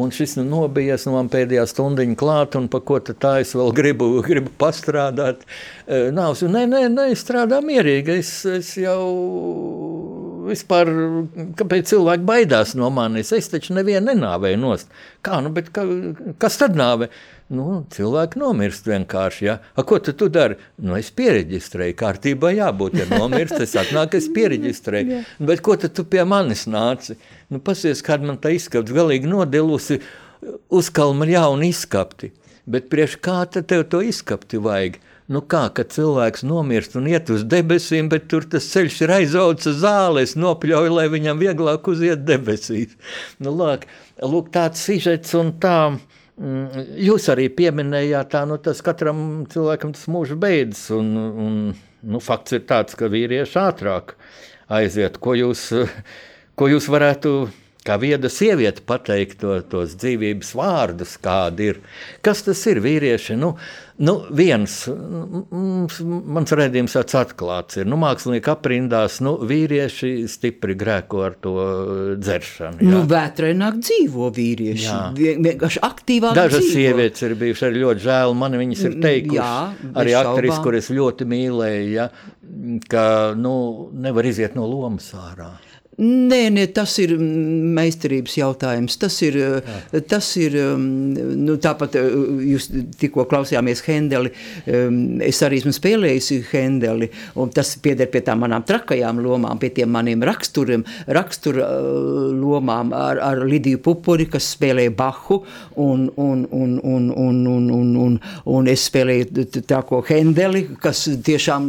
un šis nu nobijies no man pēdējā stundiņa klāt, un pa ko tā es vēl gribu, gribu pastrādāt. Nāvs, nē, nē, nē, strādā mierīgi, es, es jau vispār, kāpēc cilvēki baidās no manis? Es taču nevienu nenāvēju nost. Kā, nu, bet ka, kas tad nāve? Nu, cilvēki nomirst vienkārši. Ja? A, ko tu, tu dari? Nu, es pieregistrēju, kārtībā jābūt. Ja nomirst, es atnāku, es pieregistrēju. bet ko tu pie manis nāci? Nu, pasies, kāda man tā izskapta, galīgi nodilusi, uzkalma jaunu izskapti. Bet priekš kā tev to izskapti vajag? Nu kā, kad cilvēks nomirst un iet uz debesīm, bet tur tas ceļš ir aizauts zāle, es nopļauju, lai viņam vieglāk uziet debesīs. Nu, lāk, lūk, tāds sižets un tā. Mm, jūs arī pieminējāt, tā, nu, tas katram cilvēkam tas mūžs beidzas. Un, un, nu, fakts ir tāds, ka vīrieši ātrāk aiziet. Ko jūs, ko jūs varētu kā vieda sieviete pateikt to, tos dzīvības vārdus, kādi ir. Kas tas ir vīrieši? Nu, nu viens, mums, mans redzējums tāds atklāts ir, nu mākslinieki aprindās, nu vīrieši stipri grēko ar to dzeršanu. Jā. Nu vētraināk dzīvo vīrieši, vienkārši aktīvāk Dažas dzīvo. sievietes ir bijušas arī ļoti žēl, man viņas ir teikušas, Jā, arī aktris, kur es ļoti mīlēju, ja, ka, nu, nevar iziet no lomas ārā. Nē, nē, tas ir mm, meistarības jautājums. Tas ir, Jā. tas ir mm, nu, tāpat, eh, jūs tikko klausījāmies Hendeli. mm, Es arī esmu spēlējusi Hendeli, un tas pieder pie tām manām trakajām lomām, pie tiem maniem raksturiem, rakstura eh, lomām ar, ar Lidiju Pupuri, kas spēlēja Bahu, un, un, un, un, un, un, un, un, un es spēlēju t- tā ko Hendeli, kas tiešām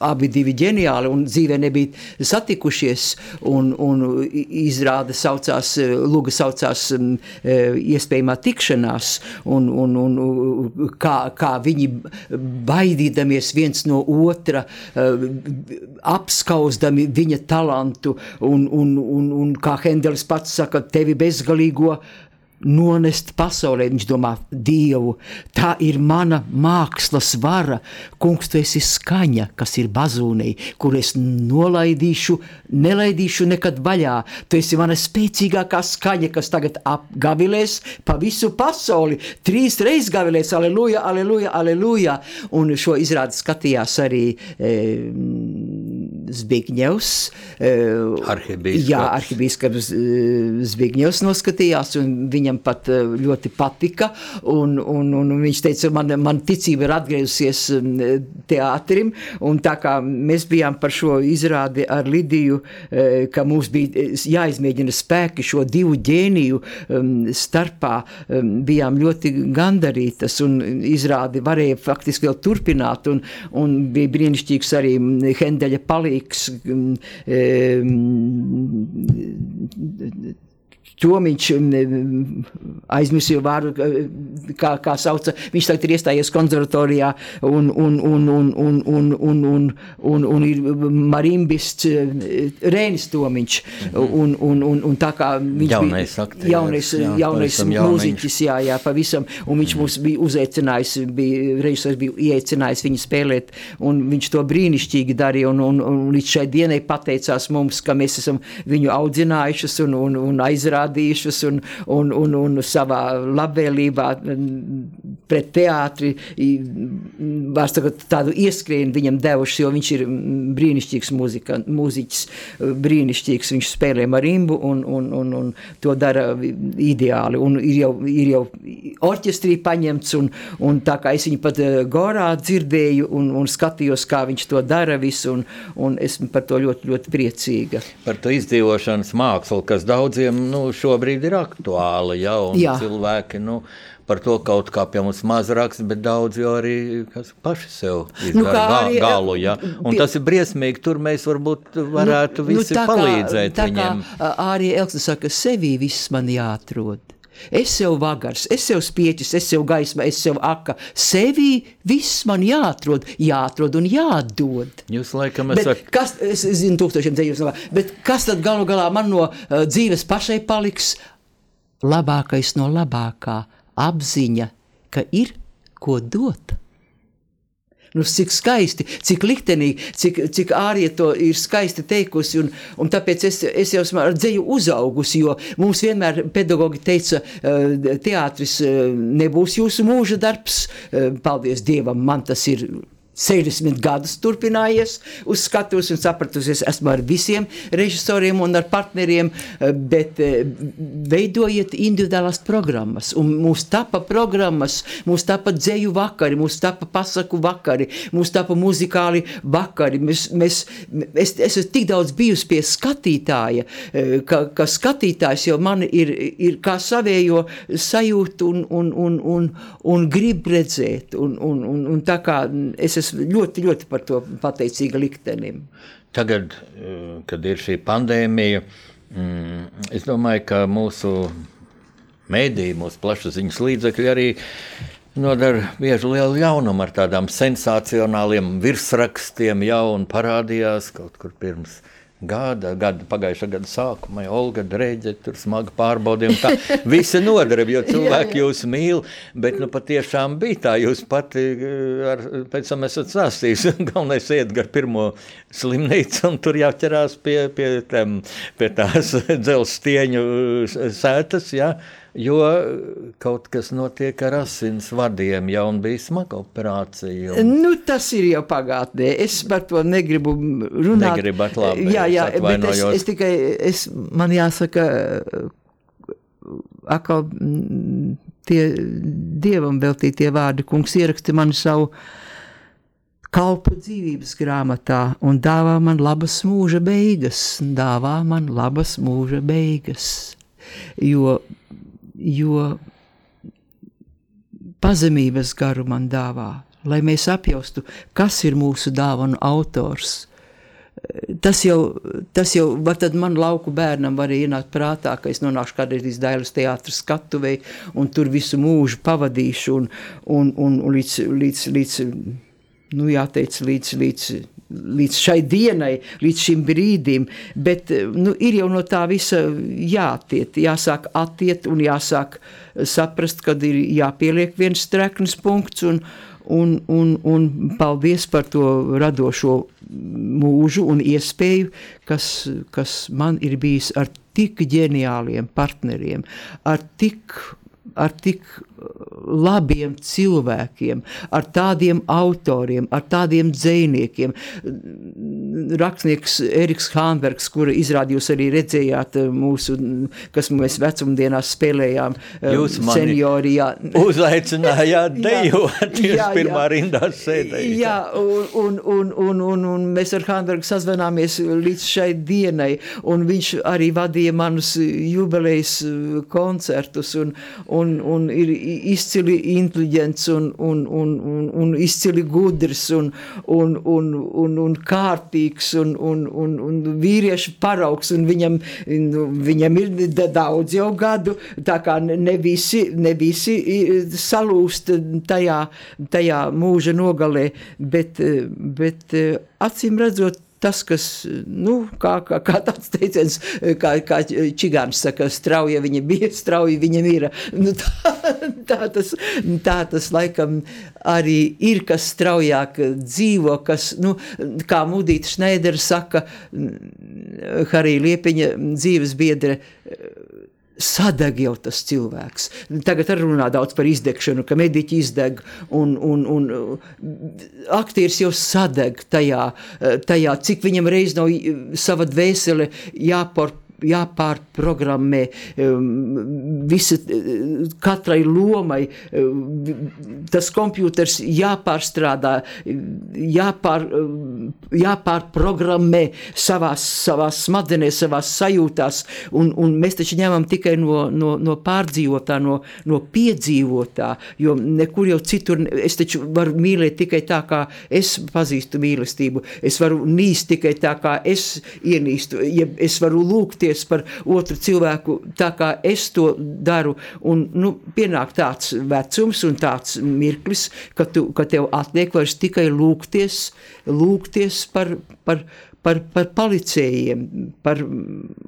abi divi ģeniāli un dzīvē nebija satikušies. Un, un, un izrāda saucās, Luga saucās um, iespējamā tikšanās, un, un, un kā, kā viņi baidīdamies viens no otra, uh, apskausdami viņa talantu, un, un, un, un kā Hendels pats saka, tevi bezgalīgo nonest pasaulē. Viņš domā, Dievu, tā ir mana mākslas vara. Kungs, tu esi skaņa, kas ir bazūnī, kur es nolaidīšu, nelaidīšu nekad vaļā. Tu esi mana spēcīgākā skaņa, kas tagad apgavilēs pa visu pasauli. Trīs reizes gavilēs, aleluja, aleluja, aleluja. Un šo izrādi skatījās arī e, Zbigņevs. E, Arhibīskaps. Jā, arhibīskaps e, Zbigņevs noskatījās, un viņam pat e, ļoti patika. Un, un, un viņš teica, man, man ticība ir atgriezusies e, teātrim, un tā kā mēs bijām par šo izrādi ar Lidiju, ka mums bija jāizmēģina spēki šo divu ģēniju um, starpā, um, bijām ļoti gandarītas, un izrādi varēja faktiski vēl turpināt, un, un bija brīnišķīgs arī Hendeļa e que se hum, eh, hum, Tomiņš aizmirsu jau vārdu, kā, kā sauca. Viņš tagad ir iestājies konservatorijā un, un, un, un, un, un, un, un, un, un ir marimbists Rēnis Tomiņš. Un, un, un, un tā kā viņš Jaunais bija aktieris, jaunais, jā, jaunais mūziķis, jā, jā, pavisam. Un viņš mūs bija uzaicinājis, bija režisors bija ieaicinājis viņu spēlēt, un viņš to brīnišķīgi darīja, un, un, un līdz šai dienai pateicās mums, ka mēs esam viņu audzinājušas un, un, un aizrādījušas un, un, un, un savā labvēlībā mm, pret teātri, tādu ieskrienu viņam devuši, jo viņš ir brīnišķīgs muzika, mūziķis, brīnišķīgs, viņš spēlē marimbu un, un, un, un to dara ideāli, un ir jau, ir jau orķestrī paņemts, un, un tā kā es viņu pat eh, gorā dzirdēju un, un skatījos, kā viņš to dara visu, un, un esmu par to ļoti, ļoti priecīga. Par to izdzīvošanas mākslu, kas daudziem nu, šobrīd ir aktuāla, ja, un Jā. cilvēki, nu, par to kaut kā pie mums maz raksta, bet daudz jau arī paši sev nu, arī, galu. Ja? Un pie... tas ir briesmīgi, tur mēs varbūt varētu nu, visi nu, tā palīdzēt kā, viņiem. Tā kā arī Elksna saka, sevī viss man jāatrod. Es sev vagars, es sev spieķis, es sev gaisma, es sev aka. Sevī viss man jāatrod, jāatrod un jādod. Jūs laikam esat. Bet kas, es zinu tūkstošiem dzīves, bet kas tad galu galā man no uh, dzīves pašai paliks labākais no labākā? apziņa, ka ir ko dot. Nu, cik skaisti, cik liktenīgi, cik, cik ārēji to ir skaisti teikusi. Un, un tāpēc es, es jau esmu ar dzēju uzaugusi, jo mums vienmēr pedagogi teica, teātris nebūs jūsu mūža darbs. Paldies Dievam, man tas ir 60 gadus turpinājies uz skatuves un sapratusi, es esmu ar visiem režisoriem un ar partneriem, eh, bet eh, veidojiet individuālās programmas. Un mums tapa programmas, mums tapa dzēju vakari, mums tapa pasaku vakari, mums tapa muzikāli vakari. Mēs, mēs, es, es esmu tik daudz bijusi pie skatītāja, eh, ka, ka skatītājs jau man ir, ir kā savējo sajūt un, un, un, un, un grib redzēt. Un, un, un, un tā kā es esmu esmu ļoti, ļoti par to pateicīga liktenim. Tagad, eh, kad ir šī pandēmija, mm, es domāju, ka mūsu mēdīji, mūsu plašsaziņas līdzekļi arī nodara bieži lielu ļaunumu ar tādām sensacionāliem virsrakstiem, jau un parādījās kaut kur pirms gada gada, pagājušā gada sākumā, Olga Dreģe tur smagi pārbaudījumi. Tā visi nodarbi, jo cilvēki jūs mīl, bet nu patiešām bija tā, jūs pati eh, ar, pēc tam esat sāstījis, galvenais iet gar pirmo slimnīcu un tur jāķerās pie, pie, tem, pie tās dzelstieņu sētas, jā. Ja? Jo kaut kas notiek ar asins vadiem, jau bija smaga operācija. Un... Nu, tas ir jau pagātnē. Es par to negribu runāt. Negribat labi. Jā, jā, bet es, es tikai, es, man jāsaka, atkal mm, tie dievam veltītie vārdi, kungs ieraksti mani savu kalpu dzīvības grāmatā un dāvā man labas mūža beigas, dāvā man labas mūža beigas. Jo jo pazemības garu man dāvā, lai mēs apjaustu, kas ir mūsu dāvanu autors. Tas jau, tas jau tad man lauku bērnam var ienākt prātā, ka es nonākšu kādreiz Dailas teātras skatuvei un tur visu mūžu pavadīšu un, un, un, un līdz, līdz, līdz, nu jāteic, līdz, līdz līdz šai dienai, līdz šim brīdim, bet nu, ir jau no tā visa jātiet, jāsāk attiet un jāsāk saprast, kad ir jāpieliek viens streknes punkts un, un, un, un paldies par to radošo mūžu un iespēju, kas, kas man ir bijis ar tik ģeniāliem partneriem, ar tik ar tik labiem cilvēkiem, ar tādiem autoriem, ar tādiem dzīsniekiem. Rakstnieks Eriks Hānbergs, kuru izrādījus arī redzējāt mūsu, kas mēs vecumdienās spēlējām eh, Jūs seniorijā. Uzaicinājāt dejot, jūs pirmā jā, rindā sēdējāt. Jā, un, un, un, un, un, un mēs ar Hānbergu sazvanāmies līdz šai dienai, un viņš arī vadīja manus jubilejas koncertus, un, un, un ir izcili inteliģents un, un, un, un, un izcili gudrs un, un, un, un, un kārtīgs un, un, un, un vīriešu paraugs. Un viņam, nu, viņam ir daudz jau gadu, tā kā ne visi, ne visi salūst tajā, tajā mūža nogalē, bet, bet acīm redzot, tas, kas, nu, kā, kā, kā tāds teiciens, kā, kā čigāns saka, strauja viņa bija, strauja viņa mīra. Nu, tā, tā, tas, tā tas laikam arī ir, kas straujāk dzīvo, kas, nu, kā Mudīta Šneidera saka, Harī Liepiņa dzīves biedre, sadeg jau tas cilvēks. Tagad arī runā daudz par izdegšanu, ka mediķi izdeg, un, un, un aktieris jau sadeg tajā, tajā cik viņam reiz nav sava dvēsele jāporp jāpārprogrammē um, visa, katrai lomai, um, tas kompjuters jāpārstrādā, jāpār, um, jāpārprogrammē savās, savās smadzenēs, savās sajūtās, un, un mēs taču ņemam tikai no, no, no pārdzīvotā, no, no piedzīvotā, jo nekur jau citur, es taču varu mīlēt tikai tā, kā es pazīstu mīlestību, es varu nīst tikai tā, kā es ienīstu, ja es varu lūgt rūpēties par otru cilvēku tā, kā es to daru. Un, nu, pienāk tāds vecums un tāds mirklis, ka, tu, ka tev atliek vairs tikai lūgties, lūgties par, par, par, par palicējiem, par,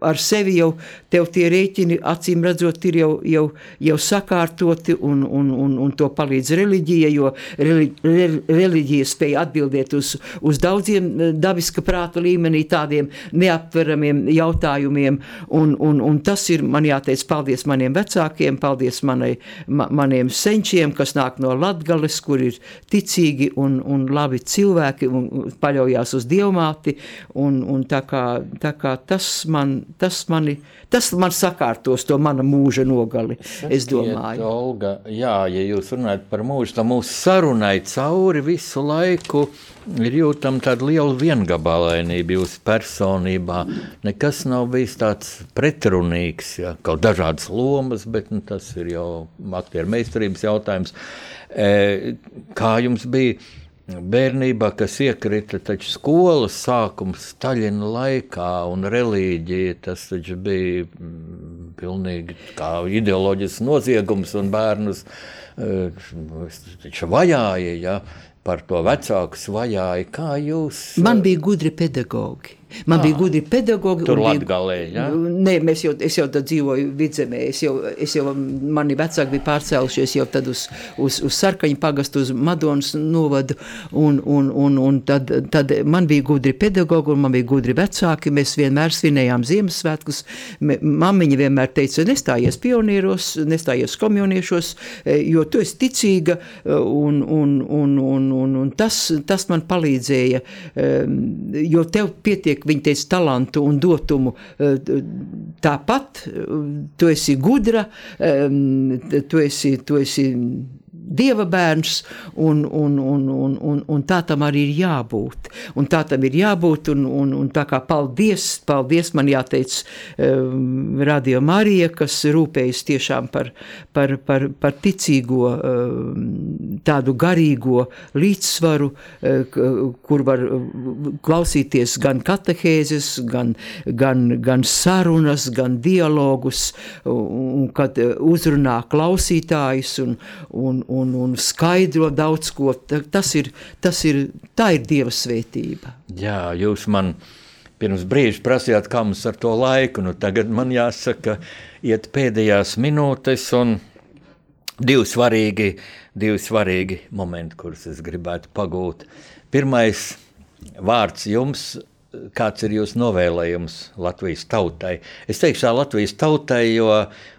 ar sevi jau tie rēķini, acīm redzot, ir jau, jau, jau sakārtoti un, un, un, un to palīdz reliģija, jo reli, re, reliģija spēja atbildēt uz, uz daudziem eh, dabiska prāta līmenī tādiem neaptveramiem jautājumiem, un, un, un tas ir, man jāteic, paldies maniem vecākiem, paldies manai, ma, maniem senčiem, kas nāk no Latgales, kur ir ticīgi un, un labi cilvēki un paļaujās uz dievmāti, Un, un tā kā, tā kā tas, man, tas, mani, tas man sakārtos to mana mūža nogali, Sakiet, es domāju. Olga, jā, ja jūs runājat par mūžu, tad mūsu sarunai cauri visu laiku ir jūtama tāda liela viengabalainība jūsu personībā. Nekas nav bijis tāds pretrunīgs, ja, kaut dažādas lomas, bet nu, tas ir jau aktieru meistarības jautājums. E, kā jums bija? Bērnībā, kas iekrita taču skolas sākums Staļina laikā un reliģija, tas taču bija mm, pilnīgi kā ideoloģisks noziegums un bērnus uh, vajāja, ja, par to vecākus vajāja. Kā jūs? Man bija gudri pedagogi. Man bija gudri pedagogi. Tur Latgalē, ja? Nē, mēs jau, es jau tad dzīvoju vidzemē. Es jau, es jau, mani vecāki bija pārcēlušies jau tad uz, uz, uz Sarkaņu pagastu, uz Madonas novadu. Un, un, un, un tad, tad man bija gudri pedagogi un man bija gudri vecāki. Mēs vienmēr svinējām Ziemassvētkus. Mamiņa vienmēr teica, nestājies pionieros, nestājies komjoniešos, e, jo tu esi ticīga e, un, un, un, un, un, un tas, tas man palīdzēja, e, jo tev pietiek pietiek viņa teica, talantu un dotumu. Eh, tāpat eh, tu esi gudra, eh, tu esi, tu esi dieva bērns, un, un, un, un, un, un tā tam arī ir jābūt. Un tā tam ir jābūt, un, un, un tā kā paldies, paldies man jāteic um, Radio Marija, kas rūpējas tiešām par, par, par, par ticīgo, um, tādu garīgo līdzsvaru, uh, kur var klausīties gan katehēzes, gan, gan, gan sarunas, gan dialogus, un kad uzrunā klausītājus un, un, un un, un skaidro daudz ko. Tas ir, tas ir, tā ir Dieva svētība. Jā, jūs man pirms brīža prasījāt, kā mums ar to laiku. Nu, tagad man jāsaka, iet pēdējās minūtes divi svarīgi, divi svarīgi momenti, kurus es gribētu pagūt. Pirmais vārds jums kāds ir jūsu novēlējums Latvijas tautai? Es teikšu tā Latvijas tautai, jo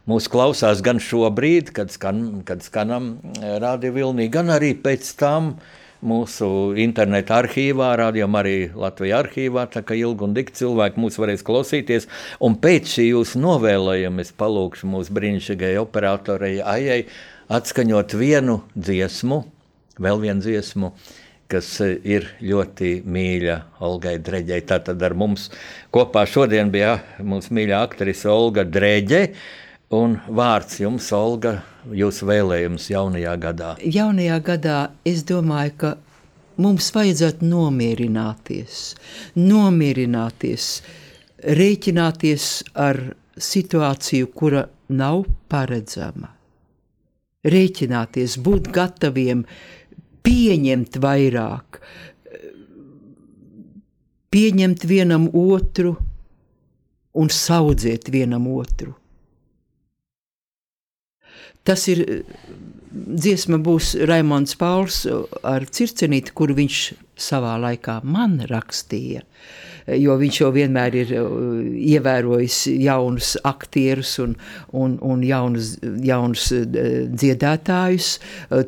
mūs klausās gan šobrīd, kad, skan, kad skanam eh, Radio Vilnī, gan arī pēc tam mūsu interneta arhīvā, rādījumā arī Latvijas arhīvā, tā kā ilgi un dikti cilvēki mūs varēs klausīties. Un pēc šī jūsu novēlējuma es palūkšu mūsu brīnišķīgajai operatorei Aijai atskaņot vienu dziesmu, vēl vienu dziesmu, uh, kas e, ir ļoti mīļa Olgai Dreģei. Tātad ar mums kopā šodien bija mūsu mīļā aktrise Olga Dreģe. Un vārds jums, Olga, jūsu vēlējums jaunajā gadā? Jaunajā gadā es domāju, ka mums vajadzētu nomierināties, nomierināties, rēķināties ar situāciju, kura nav paredzama. Rēķināties, būt gataviem uh, pieņemt vairāk, pieņemt vienam otru un audzēt vienam otru. Tas ir dziesma, būs Raimons Pauls ar circenīti, kur viņš savā laikā man rakstīja. Jo viņš jau vienmēr ir ievērojis jaunus aktierus un, un, un jaunus, jaunus dziedātājus.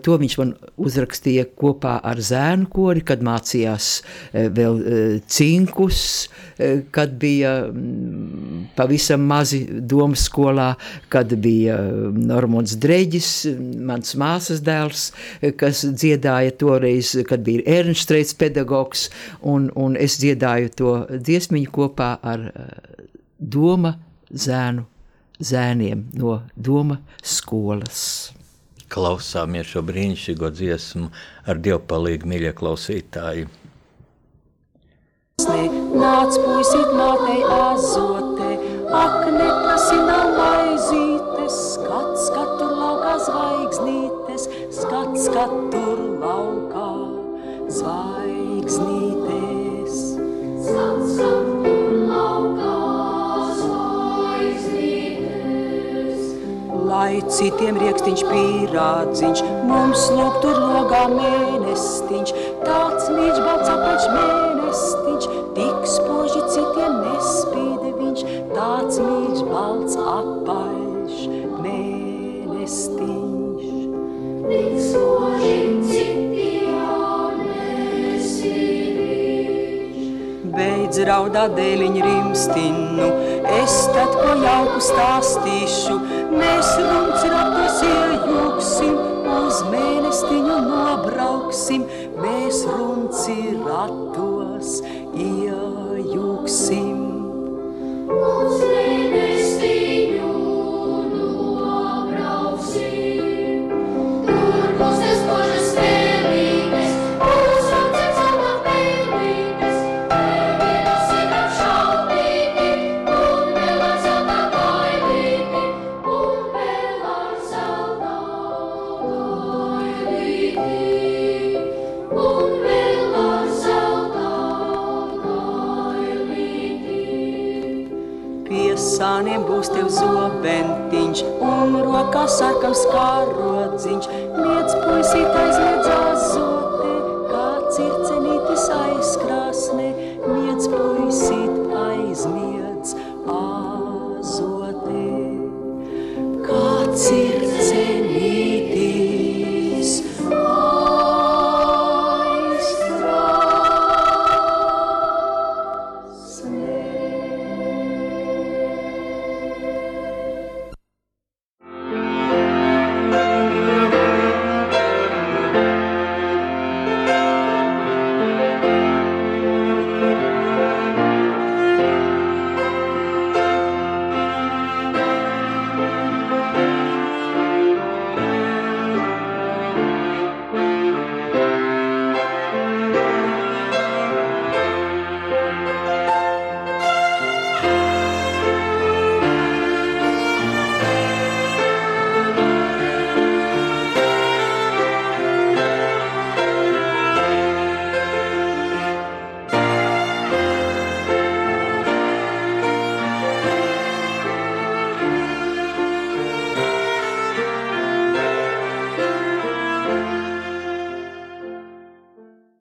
To viņš man uzrakstīja kopā ar zēnu kori, kad mācījās vēl cinkus, kad bija mm, pavisam mazi domas skolā, kad bija Normons Dreģis, mans māsas dēls, kas dziedāja toreiz, kad bija Ernsts Streits pedagogs, un, un es dziedāju to dziesmiņu kopā ar Doma zēnu, zēniem no Doma skolas. Klausāmies šo brīnišķīgo dziesmu ar dievpalīgu mīļie klausītāji. Nāc, puisīt, mātei azotē, ak, neprasi nav maizītes, skats, skat tur laukā zvaigznītes, skats, skat tur laukā zvaigznītes. Lai citiem riekstiņš pīrādziņš, mums lūk tur logā mēnestiņš, tāds mīļš balts apaļš mēnestiņš, tik spoži citiem nespīd viņš, tāds mīļš balts apaļš mēnestiņš. Tik spoži citiem Beidz raudāt dēliņu rimstinu, es tad ko jauku stāstīšu, mēs runci ratos iejūksim, uz mēnestiņu nobrauksim, mēs runci ratos iejūksim. Uz mēnestiņu